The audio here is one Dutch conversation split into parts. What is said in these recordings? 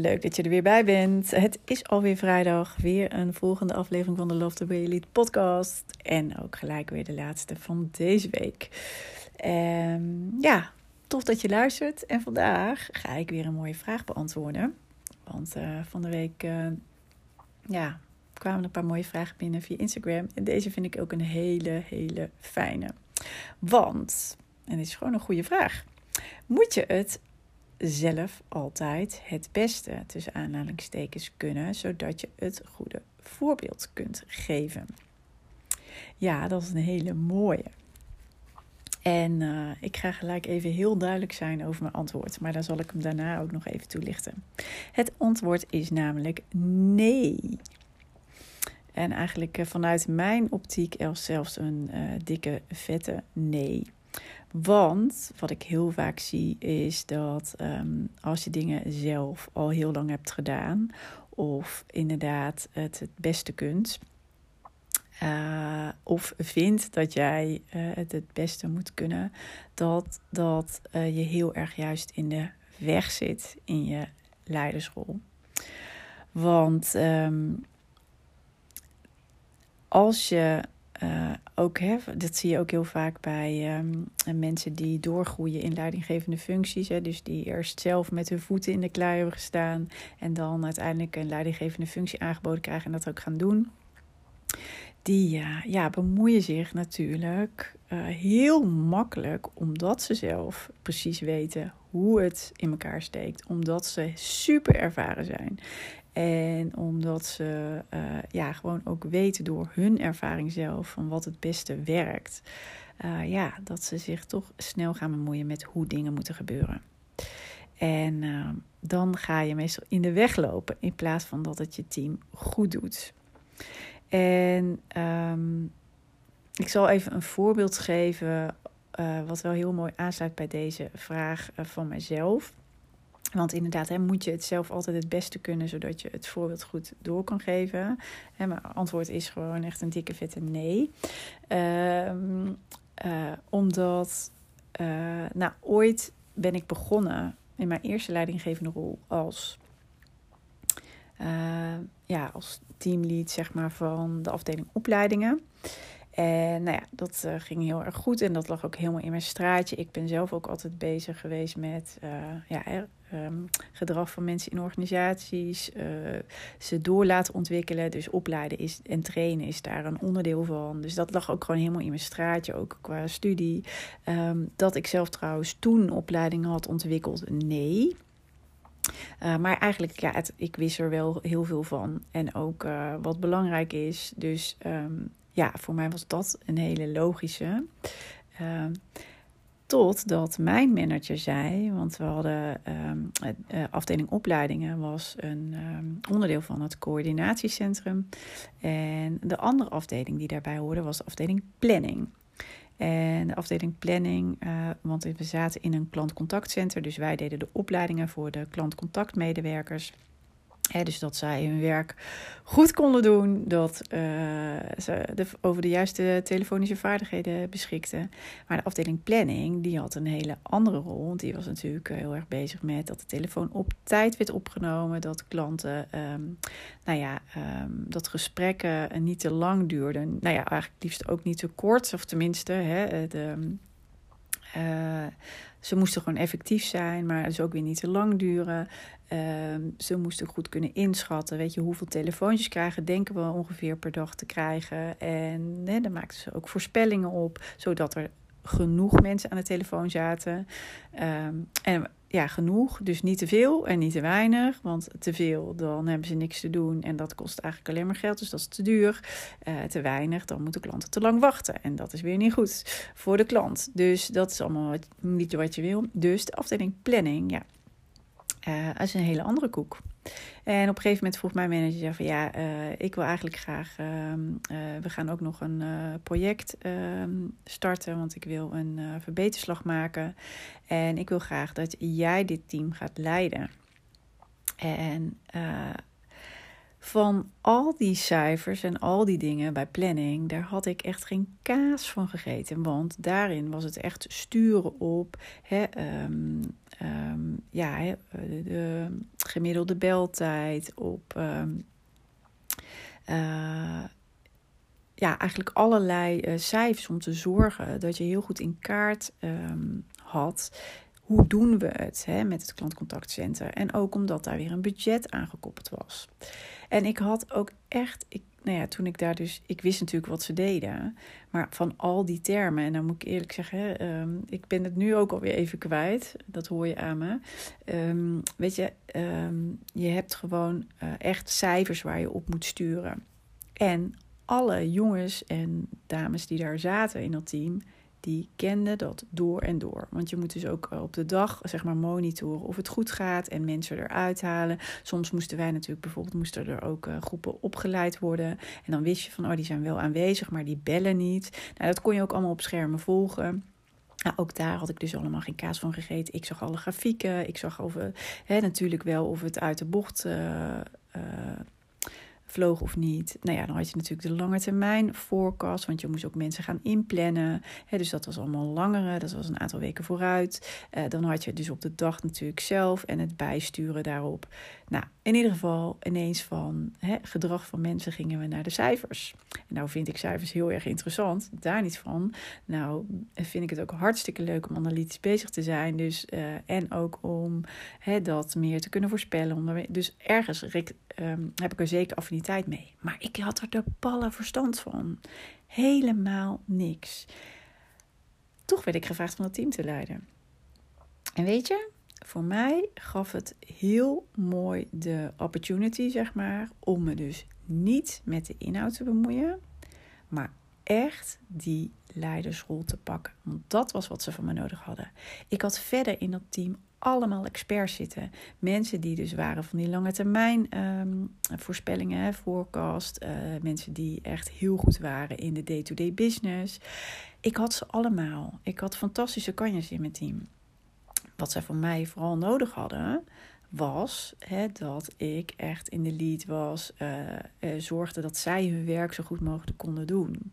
leuk dat je er weer bij bent. Het is alweer vrijdag, weer een volgende aflevering van de Love the Way podcast. En ook gelijk weer de laatste van deze week. Um, ja, tof dat je luistert. En vandaag ga ik weer een mooie vraag beantwoorden. Want uh, van de week uh, ja, kwamen een paar mooie vragen binnen via Instagram. En deze vind ik ook een hele, hele fijne. Want, en dit is gewoon een goede vraag. Moet je het zelf altijd het beste tussen aanhalingstekens kunnen, zodat je het goede voorbeeld kunt geven. Ja, dat is een hele mooie. En uh, ik ga gelijk even heel duidelijk zijn over mijn antwoord, maar dan zal ik hem daarna ook nog even toelichten. Het antwoord is namelijk nee. En eigenlijk uh, vanuit mijn optiek zelfs een uh, dikke, vette nee. Want wat ik heel vaak zie is dat um, als je dingen zelf al heel lang hebt gedaan, of inderdaad het het beste kunt, uh, of vindt dat jij uh, het het beste moet kunnen, dat, dat uh, je heel erg juist in de weg zit in je leidersrol. Want um, als je uh, ook, hè, dat zie je ook heel vaak bij um, mensen die doorgroeien in leidinggevende functies. Hè, dus die eerst zelf met hun voeten in de klei hebben gestaan en dan uiteindelijk een leidinggevende functie aangeboden krijgen en dat ook gaan doen. Die uh, ja, bemoeien zich natuurlijk uh, heel makkelijk omdat ze zelf precies weten hoe het in elkaar steekt. Omdat ze super ervaren zijn. En omdat ze uh, ja, gewoon ook weten door hun ervaring zelf van wat het beste werkt. Uh, ja, dat ze zich toch snel gaan bemoeien met hoe dingen moeten gebeuren. En uh, dan ga je meestal in de weg lopen in plaats van dat het je team goed doet. En um, ik zal even een voorbeeld geven, wat wel heel mooi aansluit bij deze vraag van mijzelf. Want inderdaad, hè, moet je het zelf altijd het beste kunnen, zodat je het voorbeeld goed door kan geven. Hè, mijn antwoord is gewoon echt een dikke vette nee. Um, uh, omdat, uh, nou, ooit ben ik begonnen in mijn eerste leidinggevende rol als, uh, ja, als teamlead, zeg maar, van de afdeling opleidingen. En nou ja, dat uh, ging heel erg goed en dat lag ook helemaal in mijn straatje. Ik ben zelf ook altijd bezig geweest met uh, ja, um, gedrag van mensen in organisaties. Uh, ze door laten ontwikkelen. Dus opleiden is, en trainen is daar een onderdeel van. Dus dat lag ook gewoon helemaal in mijn straatje, ook qua studie. Um, dat ik zelf trouwens toen opleidingen had ontwikkeld, nee. Maar eigenlijk, ja, ik wist er wel heel veel van. En ook wat belangrijk is. Dus um, ja, voor mij was dat een hele logische. Uh, totdat mijn manager zei, want we hadden um, afdeling opleidingen was een um, onderdeel van het coördinatiecentrum. En de andere afdeling die daarbij hoorde was de afdeling planning. En de afdeling planning, uh, want we zaten in een klantcontactcenter, dus wij deden de opleidingen voor de klantcontactmedewerkers. Dus dat zij hun werk goed konden doen, dat uh, ze de, over de juiste telefonische vaardigheden beschikten. Maar de afdeling planning, die had een hele andere rol. Want die was natuurlijk heel erg bezig met dat de telefoon op tijd werd opgenomen. Dat klanten, um, nou ja, um, dat gesprekken niet te lang duurden. Nou ja, eigenlijk liefst ook niet te kort, of tenminste, hè, de, ze moesten gewoon effectief zijn, maar dus ook weer niet te lang duren. Uh, ze moesten goed kunnen inschatten. Weet je, hoeveel telefoontjes krijgen, denken we ongeveer per dag te krijgen. En dan maakten ze ook voorspellingen op, zodat er genoeg mensen aan de telefoon zaten. Um, en ja, genoeg. Dus niet te veel en niet te weinig. Want te veel, dan hebben ze niks te doen. En dat kost eigenlijk alleen maar geld. Dus dat is te duur. Uh, te weinig, dan moeten klanten te lang wachten. En dat is weer niet goed voor de klant. Dus dat is allemaal niet wat je wil. Dus de afdeling planning, ja, uh, is een hele andere koek. En op een gegeven moment vroeg mijn manager van ja, uh, ik wil eigenlijk graag, uh, we gaan ook nog een project ehm, starten, want ik wil een verbeterslag maken. En ik wil graag dat jij dit team gaat leiden. En van al die cijfers en al die dingen bij planning, daar had ik echt geen kaas van gegeten. Want daarin was het echt sturen op hè, um, um, ja, de gemiddelde beltijd, op um, uh, ja, eigenlijk allerlei uh, cijfers om te zorgen dat je heel goed in kaart had hoe doen we het hè, met het klantcontactcentrum. En ook omdat daar weer een budget aangekoppeld was. En ik had ook echt, ik, nou ja, toen ik daar dus, ik wist natuurlijk wat ze deden, maar van al die termen, en dan moet ik eerlijk zeggen, um, ik ben het nu ook alweer even kwijt, dat hoor je aan me. Um, weet je, um, je hebt gewoon uh, echt cijfers waar je op moet sturen. En alle jongens en dames die daar zaten in dat team, die kende dat door en door. Want je moet dus ook op de dag zeg maar monitoren of het goed gaat en mensen eruit halen. Soms moesten wij natuurlijk bijvoorbeeld moesten er ook uh, groepen opgeleid worden en dan wist je van oh die zijn wel aanwezig, maar die bellen niet. Nou dat kon je ook allemaal op schermen volgen. Nou, ook daar had ik dus allemaal geen kaas van gegeten. Ik zag alle grafieken. Ik zag over, hè, natuurlijk wel of het uit de bocht vloog of niet. Nou ja, dan had je natuurlijk de lange termijn forecast, want je moest ook mensen gaan inplannen. dus dat was allemaal langere, dat was een aantal weken vooruit. Uh, dan had je dus op de dag natuurlijk zelf en het bijsturen daarop. Nou, in ieder geval ineens van gedrag van mensen gingen we naar de cijfers. En nou vind ik cijfers heel erg interessant, daar niet van. Nou vind ik het ook hartstikke leuk om analytisch bezig te zijn. Dus, uh, en ook om dat meer te kunnen voorspellen. Dus ergens um, heb ik er zeker affiniteit mee. Maar ik had er de ballen verstand van. Helemaal niks. Toch werd ik gevraagd om het team te leiden. En weet je, voor mij gaf het heel mooi de opportunity, zeg maar, om me dus niet met de inhoud te bemoeien, maar echt die leidersrol te pakken. Want dat was wat ze van me nodig hadden. Ik had verder in dat team allemaal experts zitten. Mensen die dus waren van die lange termijn um, voorspellingen, forecast. Uh, mensen die echt heel goed waren in de day-to-day -day business. Ik had ze allemaal. Ik had fantastische kanjes in mijn team. Wat zij van mij vooral nodig hadden, was hè, dat ik echt in de lead was. Uh, uh, zorgde dat zij hun werk zo goed mogelijk konden doen.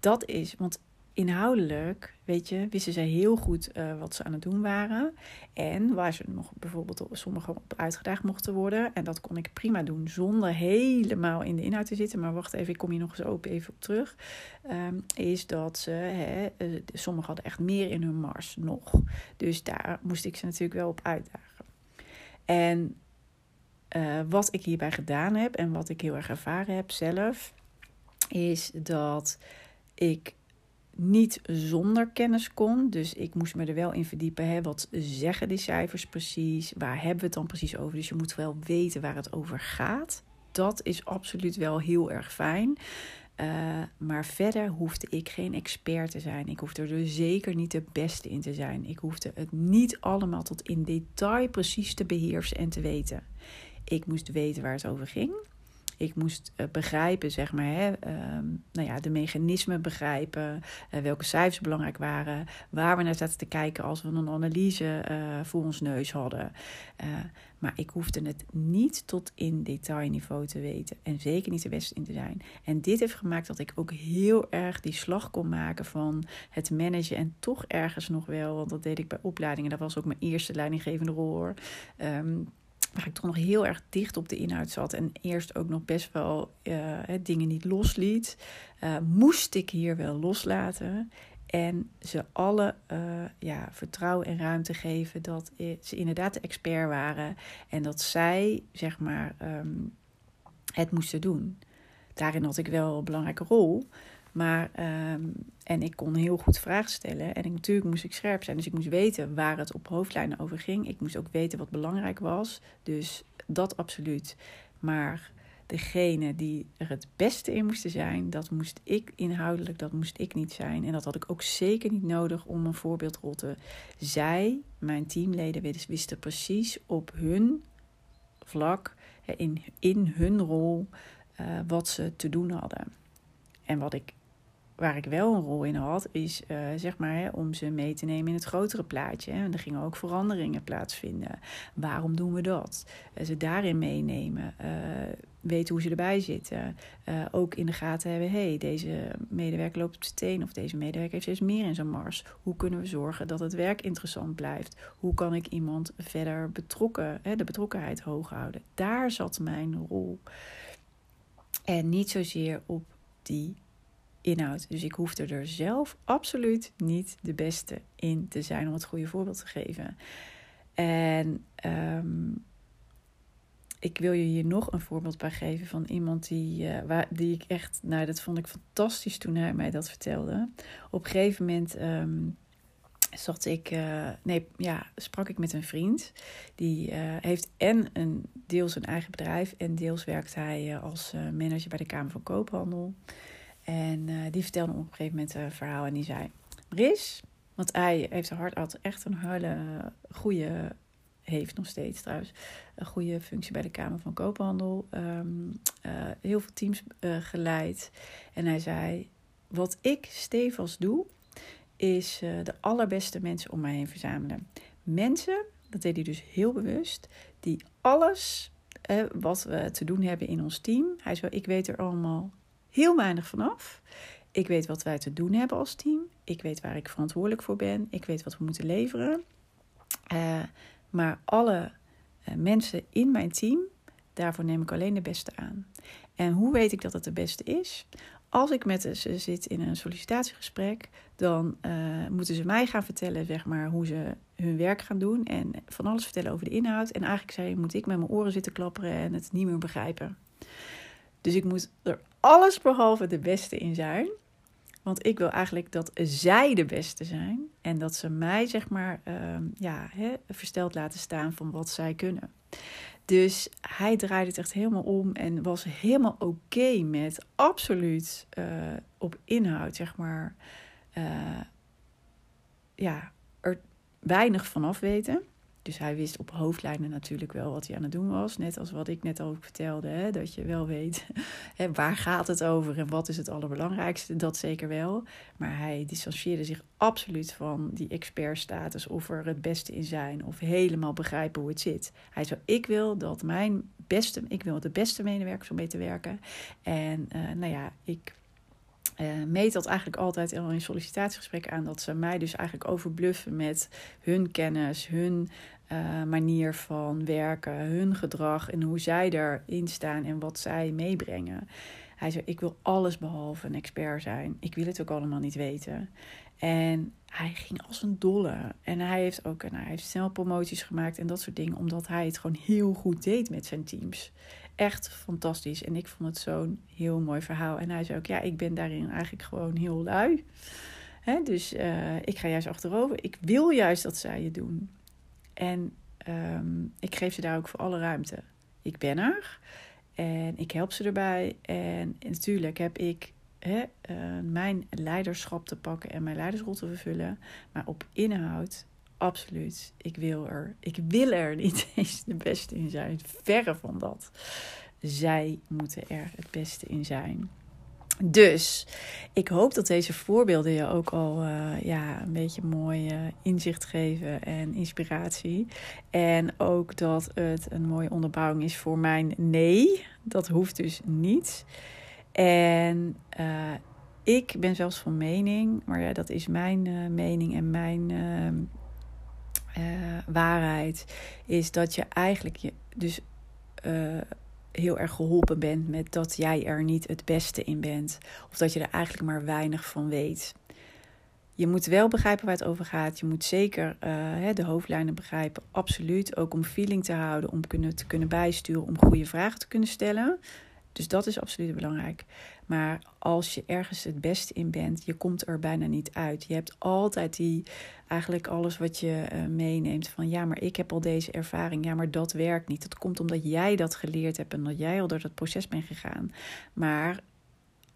Dat is, want inhoudelijk, weet je, wisten zij heel goed uh, wat ze aan het doen waren. En waar ze nog bijvoorbeeld sommigen op uitgedaagd mochten worden. En dat kon ik prima doen zonder helemaal in de inhoud te zitten. Maar wacht even, ik kom hier nog eens open even op terug. Um, is dat ze, hè, uh, sommigen hadden echt meer in hun mars nog. Dus daar moest ik ze natuurlijk wel op uitdagen. En uh, wat ik hierbij gedaan heb en wat ik heel erg ervaren heb zelf, is dat ik niet zonder kennis kon. Dus ik moest me er wel in verdiepen. Hè? Wat zeggen die cijfers precies? Waar hebben we het dan precies over? Dus je moet wel weten waar het over gaat. Dat is absoluut wel heel erg fijn. Uh, maar verder hoefde ik geen expert te zijn. Ik hoefde er dus zeker niet de beste in te zijn. Ik hoefde het niet allemaal tot in detail precies te beheersen en te weten. Ik moest weten waar het over ging. Ik moest uh, begrijpen, zeg maar, hè, um, nou ja, de mechanismen begrijpen, uh, welke cijfers belangrijk waren, waar we naar zaten te kijken als we een analyse uh, voor ons neus hadden. maar ik hoefde het niet tot in detailniveau te weten en zeker niet de beste in te zijn. En dit heeft gemaakt dat ik ook heel erg die slag kon maken van het managen en toch ergens nog wel, want dat deed ik bij opleidingen, dat was ook mijn eerste leidinggevende rol hoor. Um, waar ik toch nog heel erg dicht op de inhoud zat en eerst ook nog best wel uh, dingen niet losliet, uh, moest ik hier wel loslaten en ze alle uh, ja, vertrouwen en ruimte geven dat ze inderdaad de expert waren en dat zij zeg maar um, het moesten doen. Daarin had ik wel een belangrijke rol. Maar, ehm, en ik kon heel goed vragen stellen. En natuurlijk moest ik scherp zijn. Dus ik moest weten waar het op hoofdlijnen over ging. Ik moest ook weten wat belangrijk was. Dus dat absoluut. Maar degene die er het beste in moesten zijn, dat moest ik inhoudelijk, dat moest ik niet zijn. En dat had ik ook zeker niet nodig om een voorbeeldrol te. Zij, mijn teamleden, wisten precies op hun vlak, in, in hun rol, uh, wat ze te doen hadden. En wat ik waar ik wel een rol in had, is uh, zeg maar hè, om ze mee te nemen in het grotere plaatje. Hè. En er gingen ook veranderingen plaatsvinden. Waarom doen we dat? Uh, ze daarin meenemen. Uh, weten hoe ze erbij zitten. ook in de gaten hebben: hey, deze medewerker loopt op steen. Of deze medewerker heeft steeds meer in zijn mars. Hoe kunnen we zorgen dat het werk interessant blijft? Hoe kan ik iemand verder betrokken, hè, de betrokkenheid hoog houden? Daar zat mijn rol. En niet zozeer op die Dus ik hoefde er zelf absoluut niet de beste in te zijn om het goede voorbeeld te geven. En um, ik wil je hier nog een voorbeeld bij geven van iemand die, uh, waar, die ik echt, nou dat vond ik fantastisch toen hij mij dat vertelde. Op een gegeven moment um, ik, uh, nee, ja, sprak ik met een vriend. Die uh, heeft en een deels een eigen bedrijf en deels werkt hij als manager bij de Kamer van Koophandel. En uh, die vertelde op een gegeven moment een verhaal en die zei: Ris, want hij heeft zijn hart altijd echt een hele goede, heeft nog steeds trouwens, een goede functie bij de Kamer van Koophandel. Um, uh, heel veel teams uh, geleid. En hij zei: Wat ik stevast doe, is de allerbeste mensen om mij heen verzamelen. Mensen, dat deed hij dus heel bewust, die alles wat we te doen hebben in ons team. Hij zei: Ik weet er allemaal heel weinig vanaf. Ik weet wat wij te doen hebben als team. Ik weet waar ik verantwoordelijk voor ben. Ik weet wat we moeten leveren. Uh, maar alle uh, mensen in mijn team, daarvoor neem ik alleen de beste aan. En hoe weet ik dat het de beste is? Als ik met ze zit in een sollicitatiegesprek, dan uh, moeten ze mij gaan vertellen zeg maar, hoe ze hun werk gaan doen. En van alles vertellen over de inhoud. En eigenlijk zei, moet ik met mijn oren zitten klapperen en het niet meer begrijpen. Dus ik moet er alles behalve de beste in zijn. Want ik wil eigenlijk dat zij de beste zijn. En dat ze mij, zeg maar, uh, ja, hè, versteld laten staan van wat zij kunnen. Dus hij draaide het echt helemaal om en was helemaal oké met absoluut uh, op inhoud, zeg maar, uh, ja, er weinig vanaf weten. Dus hij wist op hoofdlijnen natuurlijk wel wat hij aan het doen was. Net als wat ik net al vertelde. Hè, dat je wel weet hè, waar gaat het over en wat is het allerbelangrijkste. Dat zeker wel. Maar hij distancieerde zich absoluut van die expertstatus. Of er het beste in zijn. Of helemaal begrijpen hoe het zit. Hij zei, ik wil dat mijn beste... Ik wil de beste medewerkers om mee te werken. En uh, nou ja, ik uh, meet dat eigenlijk altijd in sollicitatiegesprekken aan dat ze mij dus eigenlijk overbluffen met hun kennis, hun uh, manier van werken, hun gedrag en hoe zij erin staan en wat zij meebrengen. Hij zei: Ik wil alles behalve een expert zijn. Ik wil het ook allemaal niet weten. En hij ging als een dolle. En hij heeft ook en hij heeft snel promoties gemaakt en dat soort dingen, omdat hij het gewoon heel goed deed met zijn teams echt fantastisch. En ik vond het zo'n heel mooi verhaal. En hij zei ook, ja, ik ben daarin eigenlijk gewoon heel lui. Hè, dus uh, ik ga juist achterover. Ik wil juist dat zij het doen. En um, ik geef ze daar ook voor alle ruimte. Ik ben er. En ik help ze erbij. En, natuurlijk heb ik uh, mijn leiderschap te pakken en mijn leidersrol te vervullen. Maar op inhoud, absoluut. Ik wil er, ik wil er niet eens de beste in zijn. Verre van dat. Zij moeten er het beste in zijn. Dus ik hoop dat deze voorbeelden je ook al uh, ja, een beetje mooi uh, inzicht geven en inspiratie. En ook dat het een mooie onderbouwing is voor mijn nee. Dat hoeft dus niet. En uh, ik ben zelfs van mening, maar ja, dat is mijn mening en mijn ehm, waarheid. Is dat je eigenlijk je dus heel erg geholpen bent met dat jij er niet het beste in bent. Of dat je er eigenlijk maar weinig van weet. Je moet wel begrijpen waar het over gaat. Je moet zeker uh, de hoofdlijnen begrijpen. Absoluut. Ook om feeling te houden, om kunnen, te kunnen bijsturen, om goede vragen te kunnen stellen. Dus dat is absoluut belangrijk. Maar als je ergens het beste in bent, je komt er bijna niet uit. Je hebt altijd die, eigenlijk alles wat je uh, meeneemt van ja, maar ik heb al deze ervaring. Ja, maar dat werkt niet. Dat komt omdat jij dat geleerd hebt en dat jij al door dat proces bent gegaan. Maar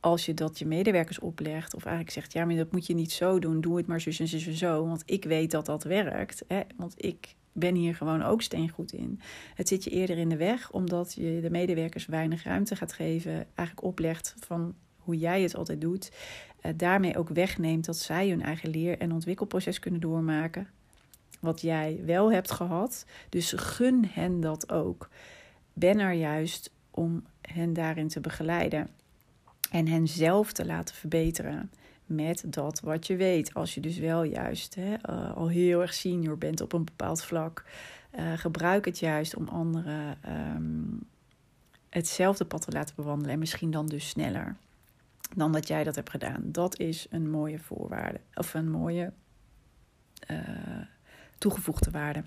als je dat je medewerkers oplegt, of eigenlijk zegt, ja, maar dat moet je niet zo doen, doe het maar zo en zo en zo, want ik weet dat dat werkt. Hè? Want ik ben hier gewoon ook steengoed in. Het zit je eerder in de weg, omdat je de medewerkers weinig ruimte gaat geven, eigenlijk oplegt van hoe jij het altijd doet. Uh, daarmee ook wegneemt dat zij hun eigen leer- en ontwikkelproces kunnen doormaken. Wat jij wel hebt gehad. Dus gun hen dat ook. Ben er juist om hen daarin te begeleiden. En hen zelf te laten verbeteren met dat wat je weet. Als je dus wel juist hè, uh, al heel erg senior bent op een bepaald vlak, uh, gebruik het juist om anderen um, hetzelfde pad te laten bewandelen en misschien dan dus sneller dan dat jij dat hebt gedaan. Dat is een mooie voorwaarde of een mooie uh, toegevoegde waarde.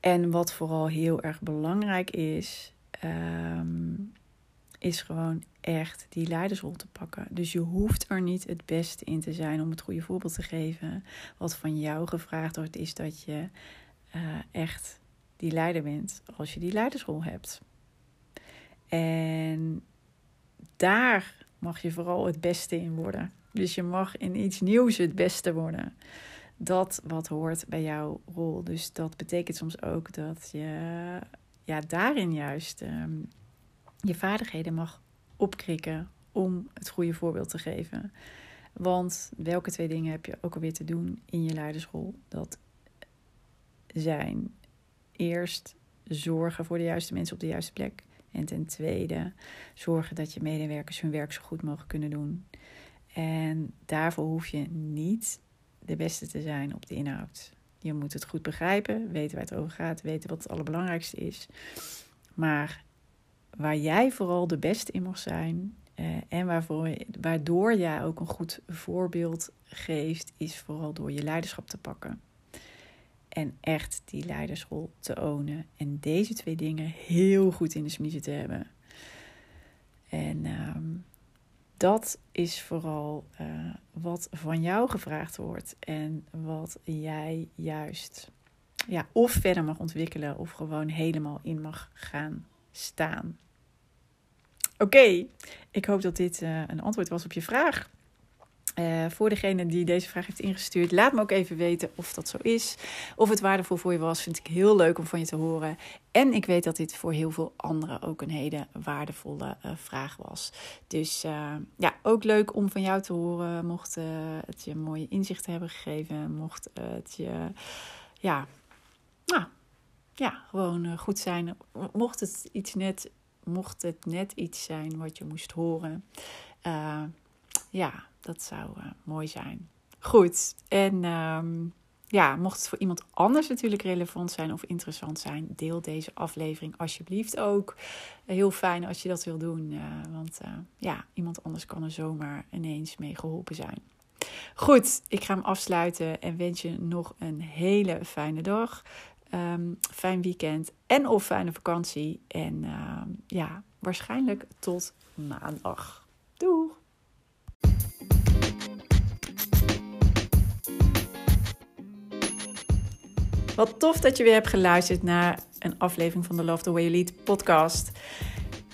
En wat vooral heel erg belangrijk is, um, is gewoon echt die leidersrol te pakken. Dus je hoeft er niet het beste in te zijn om het goede voorbeeld te geven. Wat van jou gevraagd wordt, is dat je uh, echt die leider bent als je die leidersrol hebt. En daar mag je vooral het beste in worden. Dus je mag in iets nieuws het beste worden. Dat wat hoort bij jouw rol. Dus dat betekent soms ook dat je ja, daarin juist um, je vaardigheden mag opkrikken om het goede voorbeeld te geven. Want welke twee dingen heb je ook alweer te doen in je leidersrol? Dat zijn eerst zorgen voor de juiste mensen op de juiste plek. En ten tweede zorgen dat je medewerkers hun werk zo goed mogelijk kunnen doen. En daarvoor hoef je niet de beste te zijn op de inhoud. Je moet het goed begrijpen, weten waar het over gaat, weten wat het allerbelangrijkste is. Maar waar jij vooral de beste in mag zijn uh, en waarvoor, waardoor jij ook een goed voorbeeld geeft, is vooral door je leiderschap te pakken. En echt die leidersrol te ownen. En deze twee dingen heel goed in de smiezen te hebben. En um, dat is vooral uh, wat van jou gevraagd wordt. En wat jij juist ja, of verder mag ontwikkelen of gewoon helemaal in mag gaan staan. Oké, ik hoop dat dit uh, een antwoord was op je vraag. Uh, voor degene die deze vraag heeft ingestuurd, laat me ook even weten of dat zo is. Of het waardevol voor je was, vind ik heel leuk om van je te horen. En ik weet dat dit voor heel veel anderen ook een hele waardevolle uh, vraag was. Dus ja, ook leuk om van jou te horen. Mocht het je mooie inzichten hebben gegeven, mocht het je ja, nou, ja, gewoon goed zijn. Mocht het iets net, mocht het net iets zijn wat je moest horen. ja, dat zou uh, mooi zijn. Goed. En um, ja, mocht het voor iemand anders natuurlijk relevant zijn of interessant zijn, deel deze aflevering alsjeblieft ook. Heel fijn als je dat wil doen, want ja, iemand anders kan er zomaar ineens mee geholpen zijn. Goed, ik ga hem afsluiten en wens je nog een hele fijne dag. Um, fijn weekend en of fijne vakantie. En uh, ja, waarschijnlijk tot maandag. Doeg! Wat tof dat je weer hebt geluisterd naar een aflevering van de Love the Way You Lead podcast.